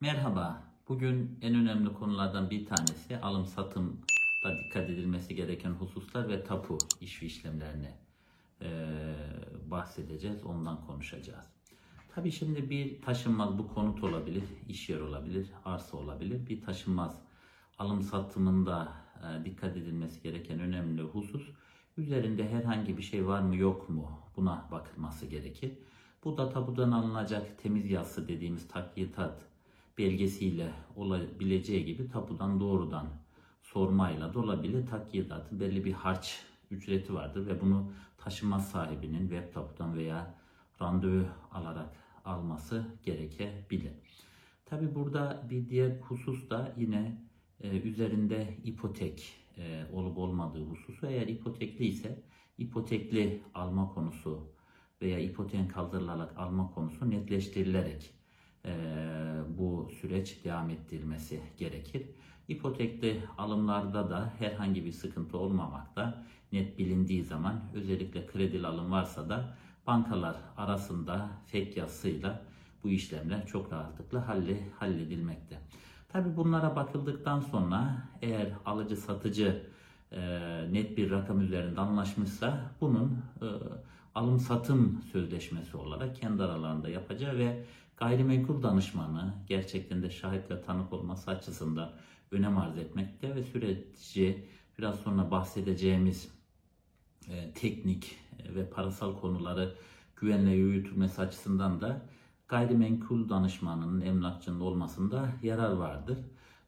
Merhaba. Bugün en önemli konulardan bir tanesi alım satımda dikkat edilmesi gereken hususlar ve tapu iş ve işlemlerine eee, bahsedeceğiz. Ondan konuşacağız. Tabii şimdi bir taşınmaz bu konut olabilir, iş yeri olabilir, arsa olabilir. Bir taşınmaz alım satımında e, dikkat edilmesi gereken önemli husus üzerinde herhangi bir şey var mı yok mu buna bakılması gerekir. Bu da tapudan alınacak temiz yazısı dediğimiz takyitat belgesiyle olabileceği gibi tapudan doğrudan sormayla da olabilir. Takyidatın belli bir harç ücreti vardır ve bunu taşınmaz sahibinin web tapudan veya randevu alarak alması gerekebilir. Tabi burada bir diğer husus da yine e, üzerinde ipotek e, olup olmadığı hususu. Eğer ipotekli ise ipotekli alma konusu veya ipoteğin kaldırılarak alma konusu netleştirilerek bu süreç devam ettirilmesi gerekir. İpotekli alımlarda da herhangi bir sıkıntı olmamakta net bilindiği zaman özellikle kredili alım varsa da bankalar arasında fek yazısıyla bu işlemler çok rahatlıkla halle, halledilmekte. Tabi bunlara bakıldıktan sonra eğer alıcı satıcı e, net bir rakam üzerinde anlaşmışsa bunun e, alım satım sözleşmesi olarak kendi aralarında yapacağı ve gayrimenkul danışmanı gerçekten de şahit ve tanık olması açısından önem arz etmekte ve süreci biraz sonra bahsedeceğimiz e, teknik ve parasal konuları güvenle yürütülmesi açısından da gayrimenkul danışmanının emlakçının olmasında yarar vardır.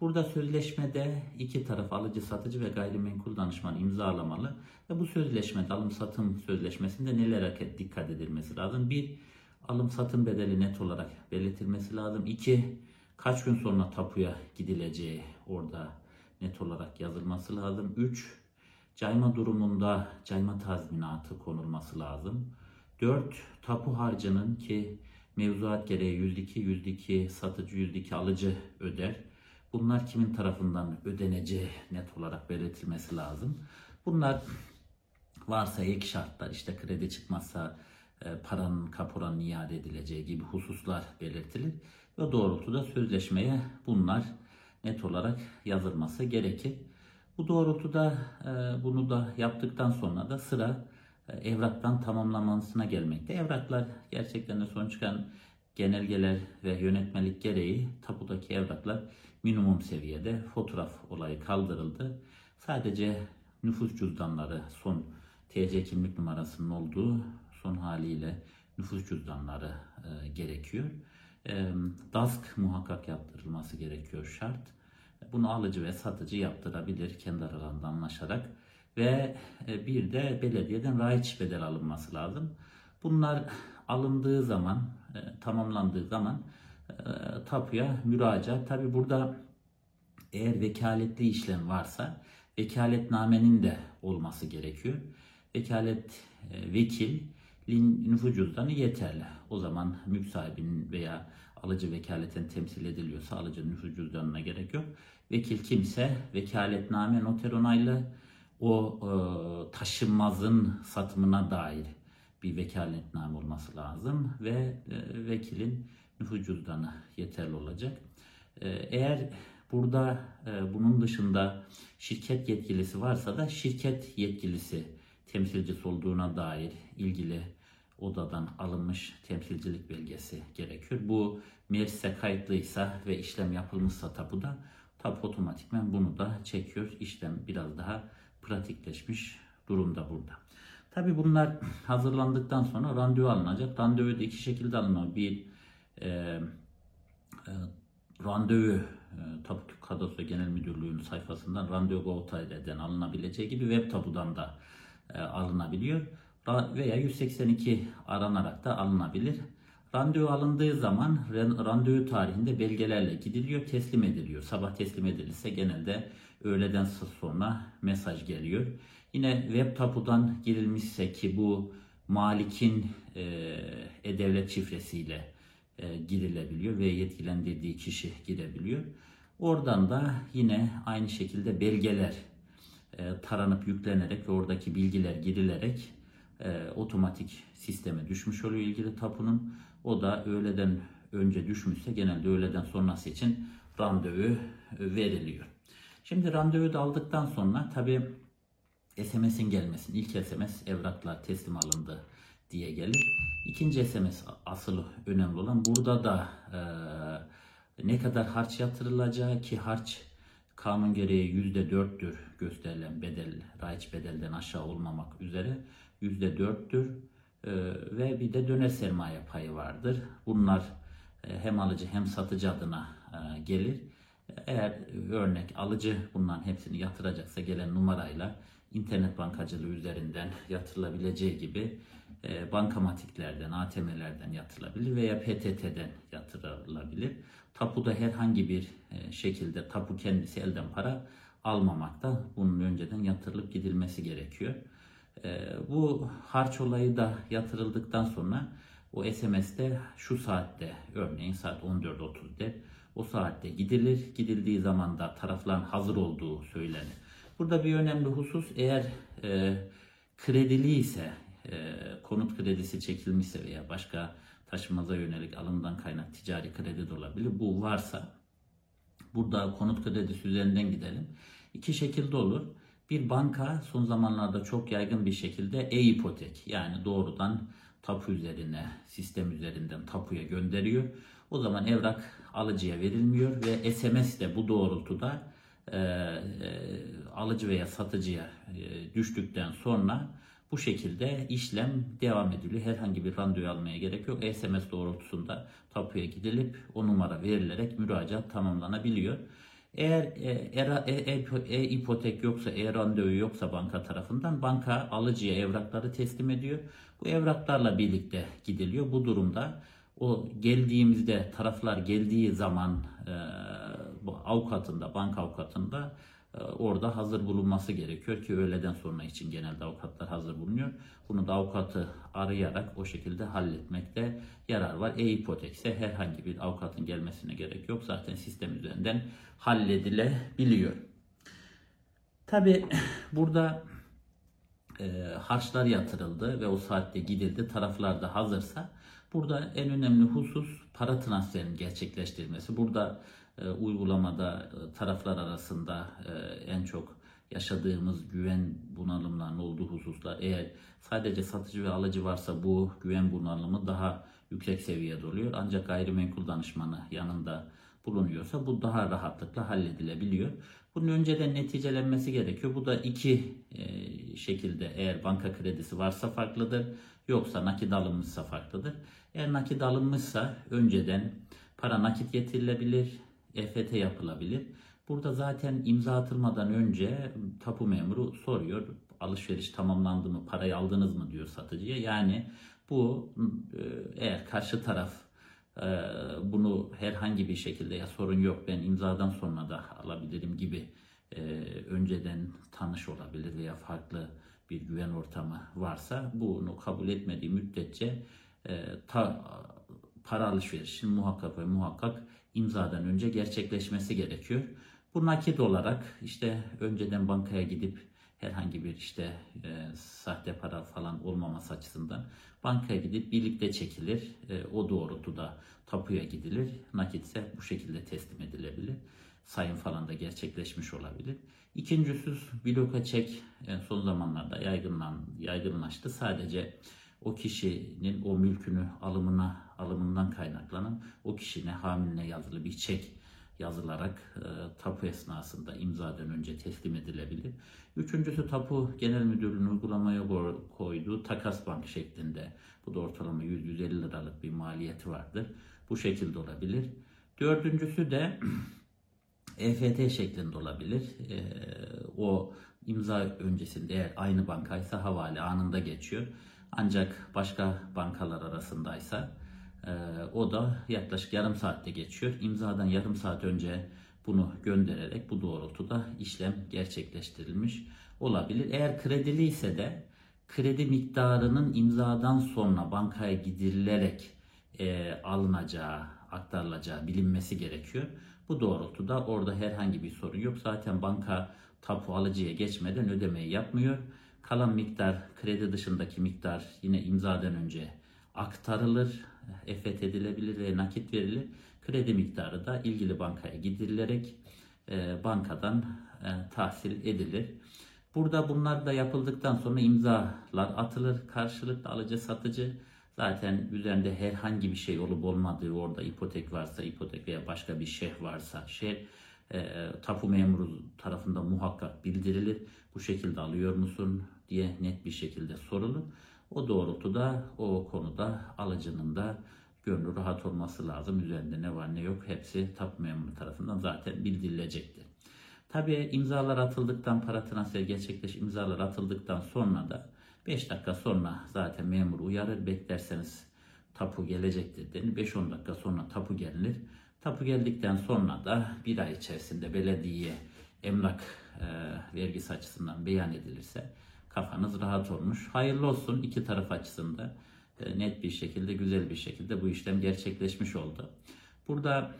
Burada sözleşmede iki taraf alıcı satıcı ve gayrimenkul danışmanı imzalamalı ve bu sözleşmede alım satım sözleşmesinde nelere dikkat edilmesi lazım? Bir, alım satım bedeli net olarak belirtilmesi lazım. İki, kaç gün sonra tapuya gidileceği orada net olarak yazılması lazım. Üç, cayma durumunda cayma tazminatı konulması lazım. 4. Tapu harcının ki mevzuat gereği %2, %2 satıcı, %2 alıcı öder. Bunlar kimin tarafından ödeneceği net olarak belirtilmesi lazım. Bunlar varsa ek şartlar işte kredi çıkmazsa paranın kaporanın iade edileceği gibi hususlar belirtilir. Ve doğrultuda sözleşmeye bunlar net olarak yazılması gerekir. Bu doğrultuda e, bunu da yaptıktan sonra da sıra e, evraktan tamamlanmasına gelmekte. Evraklar gerçekten de son çıkan genelgeler ve yönetmelik gereği tapudaki evraklar minimum seviyede fotoğraf olayı kaldırıldı. Sadece nüfus cüzdanları son TC kimlik numarasının olduğu son haliyle nüfus cüzdanları e, gerekiyor. E, DASK muhakkak yaptırılması gerekiyor şart. Bunu alıcı ve satıcı yaptırabilir kendi aralarında anlaşarak ve e, bir de belediyeden raiç bedel alınması lazım. Bunlar alındığı zaman, e, tamamlandığı zaman e, tapuya müracaat. Tabi burada eğer vekaletli işlem varsa vekaletnamenin de olması gerekiyor. Vekalet vekil nüfus cüzdanı yeterli. O zaman mülk sahibinin veya alıcı vekaleten temsil ediliyorsa alıcı nüfus cüzdanına gerek yok. Vekil kimse vekaletname noter onaylı o e, taşınmazın satımına dair bir vekaletname olması lazım ve e, vekilin nüfus cüzdanı yeterli olacak. E, eğer burada e, bunun dışında şirket yetkilisi varsa da şirket yetkilisi temsilcisi olduğuna dair ilgili odadan alınmış temsilcilik belgesi gerekiyor. Bu meclise kayıtlıysa ve işlem yapılmışsa tapuda tapu otomatikmen bunu da çekiyor. İşlem biraz daha pratikleşmiş durumda burada. Tabi bunlar hazırlandıktan sonra randevu alınacak. Randevu da iki şekilde alınıyor. Bir e, e, randevu e, Tapu Kadastro Genel Müdürlüğü'nün sayfasından randevu.gov.tr'den alınabileceği gibi web tapudan da alınabiliyor. Veya 182 aranarak da alınabilir. Randevu alındığı zaman randevu tarihinde belgelerle gidiliyor, teslim ediliyor. Sabah teslim edilirse genelde öğleden sonra mesaj geliyor. Yine web tapudan girilmişse ki bu Malik'in e, e-devlet şifresiyle e, girilebiliyor ve yetkilendirdiği kişi girebiliyor. Oradan da yine aynı şekilde belgeler e, taranıp yüklenerek ve oradaki bilgiler girilerek e, otomatik sisteme düşmüş oluyor ilgili tapunun. O da öğleden önce düşmüşse genelde öğleden sonrası için randevu veriliyor. Şimdi randevu da aldıktan sonra tabii SMS'in gelmesini, ilk SMS evraklar teslim alındı diye gelir. İkinci SMS asıl önemli olan burada da e, ne kadar harç yatırılacağı ki harç kanun gereği yüzde dörttür gösterilen bedel, raiç bedelden aşağı olmamak üzere yüzde dörttür e, ve bir de döner sermaye payı vardır. Bunlar e, hem alıcı hem satıcı adına e, gelir. Eğer örnek alıcı bunların hepsini yatıracaksa gelen numarayla internet bankacılığı üzerinden yatırılabileceği gibi e, bankamatiklerden, ATM'lerden yatırılabilir veya PTT'den yatırılabilir. Tapuda herhangi bir e, şekilde tapu kendisi elden para almamakta. Bunun önceden yatırılıp gidilmesi gerekiyor. E, bu harç olayı da yatırıldıktan sonra o SMS'te şu saatte örneğin saat 14.30'de o saatte gidilir. Gidildiği zaman da tarafların hazır olduğu söylenir. Burada bir önemli husus eğer e, kredili ise e, konut kredisi çekilmişse veya başka taşımaza yönelik alımdan kaynak ticari kredi de olabilir. Bu varsa burada konut kredisi üzerinden gidelim. İki şekilde olur. Bir banka son zamanlarda çok yaygın bir şekilde e-ipotek yani doğrudan tapu üzerine, sistem üzerinden tapuya gönderiyor. O zaman evrak alıcıya verilmiyor ve SMS de bu doğrultuda e, e, alıcı veya satıcıya e, düştükten sonra bu şekilde işlem devam ediliyor. Herhangi bir randevu almaya gerek yok. SMS doğrultusunda tapuya gidilip o numara verilerek müracaat tamamlanabiliyor. Eğer e-ipotek e, e, e, yoksa, e-randevu yoksa banka tarafından banka alıcıya evrakları teslim ediyor. Bu evraklarla birlikte gidiliyor. Bu durumda o geldiğimizde taraflar geldiği zaman e, bu avukatında, banka avukatında e, orada hazır bulunması gerekiyor ki öğleden sonra için genelde avukatlar hazır bulunuyor. Bunu da avukatı arayarak o şekilde halletmekte yarar var. E-ipotek ise herhangi bir avukatın gelmesine gerek yok. Zaten sistem üzerinden halledilebiliyor. Tabi burada e, harçlar yatırıldı ve o saatte gidildi. Taraflar da hazırsa burada en önemli husus para transferinin gerçekleştirilmesi. Burada e, uygulamada e, taraflar arasında e, en çok yaşadığımız güven bunalımlarının olduğu hususlar eğer sadece satıcı ve alıcı varsa bu güven bunalımı daha yüksek seviyede oluyor. Ancak gayrimenkul danışmanı yanında bulunuyorsa bu daha rahatlıkla halledilebiliyor. Bunun önceden neticelenmesi gerekiyor. Bu da iki e, şekilde eğer banka kredisi varsa farklıdır. Yoksa nakit alınmışsa farklıdır. Eğer nakit alınmışsa önceden para nakit getirilebilir EFT yapılabilir. Burada zaten imza atılmadan önce tapu memuru soruyor. Alışveriş tamamlandı mı, parayı aldınız mı diyor satıcıya. Yani bu e, eğer karşı taraf bunu herhangi bir şekilde ya sorun yok ben imzadan sonra da alabilirim gibi e, önceden tanış olabilir veya farklı bir güven ortamı varsa bunu kabul etmediği müddetçe ta, para alışverişinin muhakkak ve muhakkak imzadan önce gerçekleşmesi gerekiyor. Bu nakit olarak işte önceden bankaya gidip herhangi bir işte e, sahte para falan olmaması açısından bankaya gidip birlikte çekilir. E, o doğrultuda tapuya gidilir. Nakit ise bu şekilde teslim edilebilir. Sayım falan da gerçekleşmiş olabilir. İkincisi bloka çek en son zamanlarda yaygınlan, yaygınlaştı. Sadece o kişinin o mülkünü alımına alımından kaynaklanan o kişine hamiline yazılı bir çek yazılarak e, tapu esnasında imzadan önce teslim edilebilir. Üçüncüsü tapu genel müdürlüğünün uygulamaya koyduğu takas bank şeklinde. Bu da ortalama 100-150 liralık bir maliyeti vardır. Bu şekilde olabilir. Dördüncüsü de EFT şeklinde olabilir. E, o imza öncesinde eğer aynı bankaysa havale anında geçiyor. Ancak başka bankalar arasındaysa e, o da yaklaşık yarım saatte geçiyor. İmzadan yarım saat önce bunu göndererek bu doğrultuda işlem gerçekleştirilmiş olabilir. Eğer kredili ise de kredi miktarının imzadan sonra bankaya gidirilerek e, alınacağı, aktarılacağı bilinmesi gerekiyor. Bu doğrultuda orada herhangi bir sorun yok. Zaten banka tapu alıcıya geçmeden ödemeyi yapmıyor. Kalan miktar kredi dışındaki miktar yine imzadan önce aktarılır, EFT edilebilir ve nakit verilir. Kredi miktarı da ilgili bankaya gidirilerek e, bankadan e, tahsil edilir. Burada bunlar da yapıldıktan sonra imzalar atılır. Karşılıklı alıcı satıcı zaten üzerinde herhangi bir şey olup olmadığı orada ipotek varsa ipotek veya başka bir şeh varsa şeh e, tapu memuru tarafından muhakkak bildirilir. Bu şekilde alıyor musun diye net bir şekilde sorulur. O doğrultuda o konuda alıcının da gönlü rahat olması lazım. Üzerinde ne var ne yok hepsi tapu memuru tarafından zaten bildirilecektir. Tabii imzalar atıldıktan para transferi gerçekleş imzalar atıldıktan sonra da 5 dakika sonra zaten memur uyarır beklerseniz tapu gelecektir denir. 5-10 dakika sonra tapu gelir. Tapu geldikten sonra da bir ay içerisinde belediyeye emlak e, vergisi açısından beyan edilirse kafanız rahat olmuş. Hayırlı olsun iki taraf açısından e, net bir şekilde güzel bir şekilde bu işlem gerçekleşmiş oldu. Burada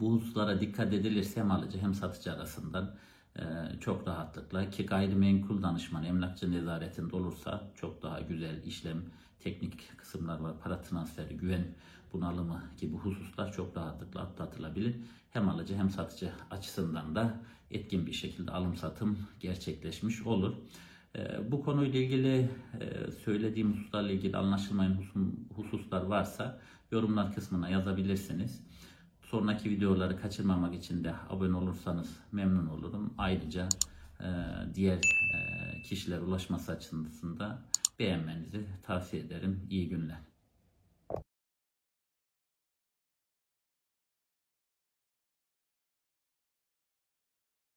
bu hususlara dikkat edilirse hem alıcı hem satıcı arasından e, çok rahatlıkla ki gayrimenkul danışman emlakçı nezaretinde olursa çok daha güzel işlem teknik kısımlar var. Para transferi, güven bunalımı gibi hususlar çok rahatlıkla atlatılabilir. Hem alıcı hem satıcı açısından da etkin bir şekilde alım satım gerçekleşmiş olur. E, bu konuyla ilgili e, söylediğim hususlarla ilgili anlaşılmayan hususlar varsa yorumlar kısmına yazabilirsiniz. Sonraki videoları kaçırmamak için de abone olursanız memnun olurum. Ayrıca e, diğer e, kişilere ulaşması açısından beğenmenizi tavsiye ederim. İyi günler.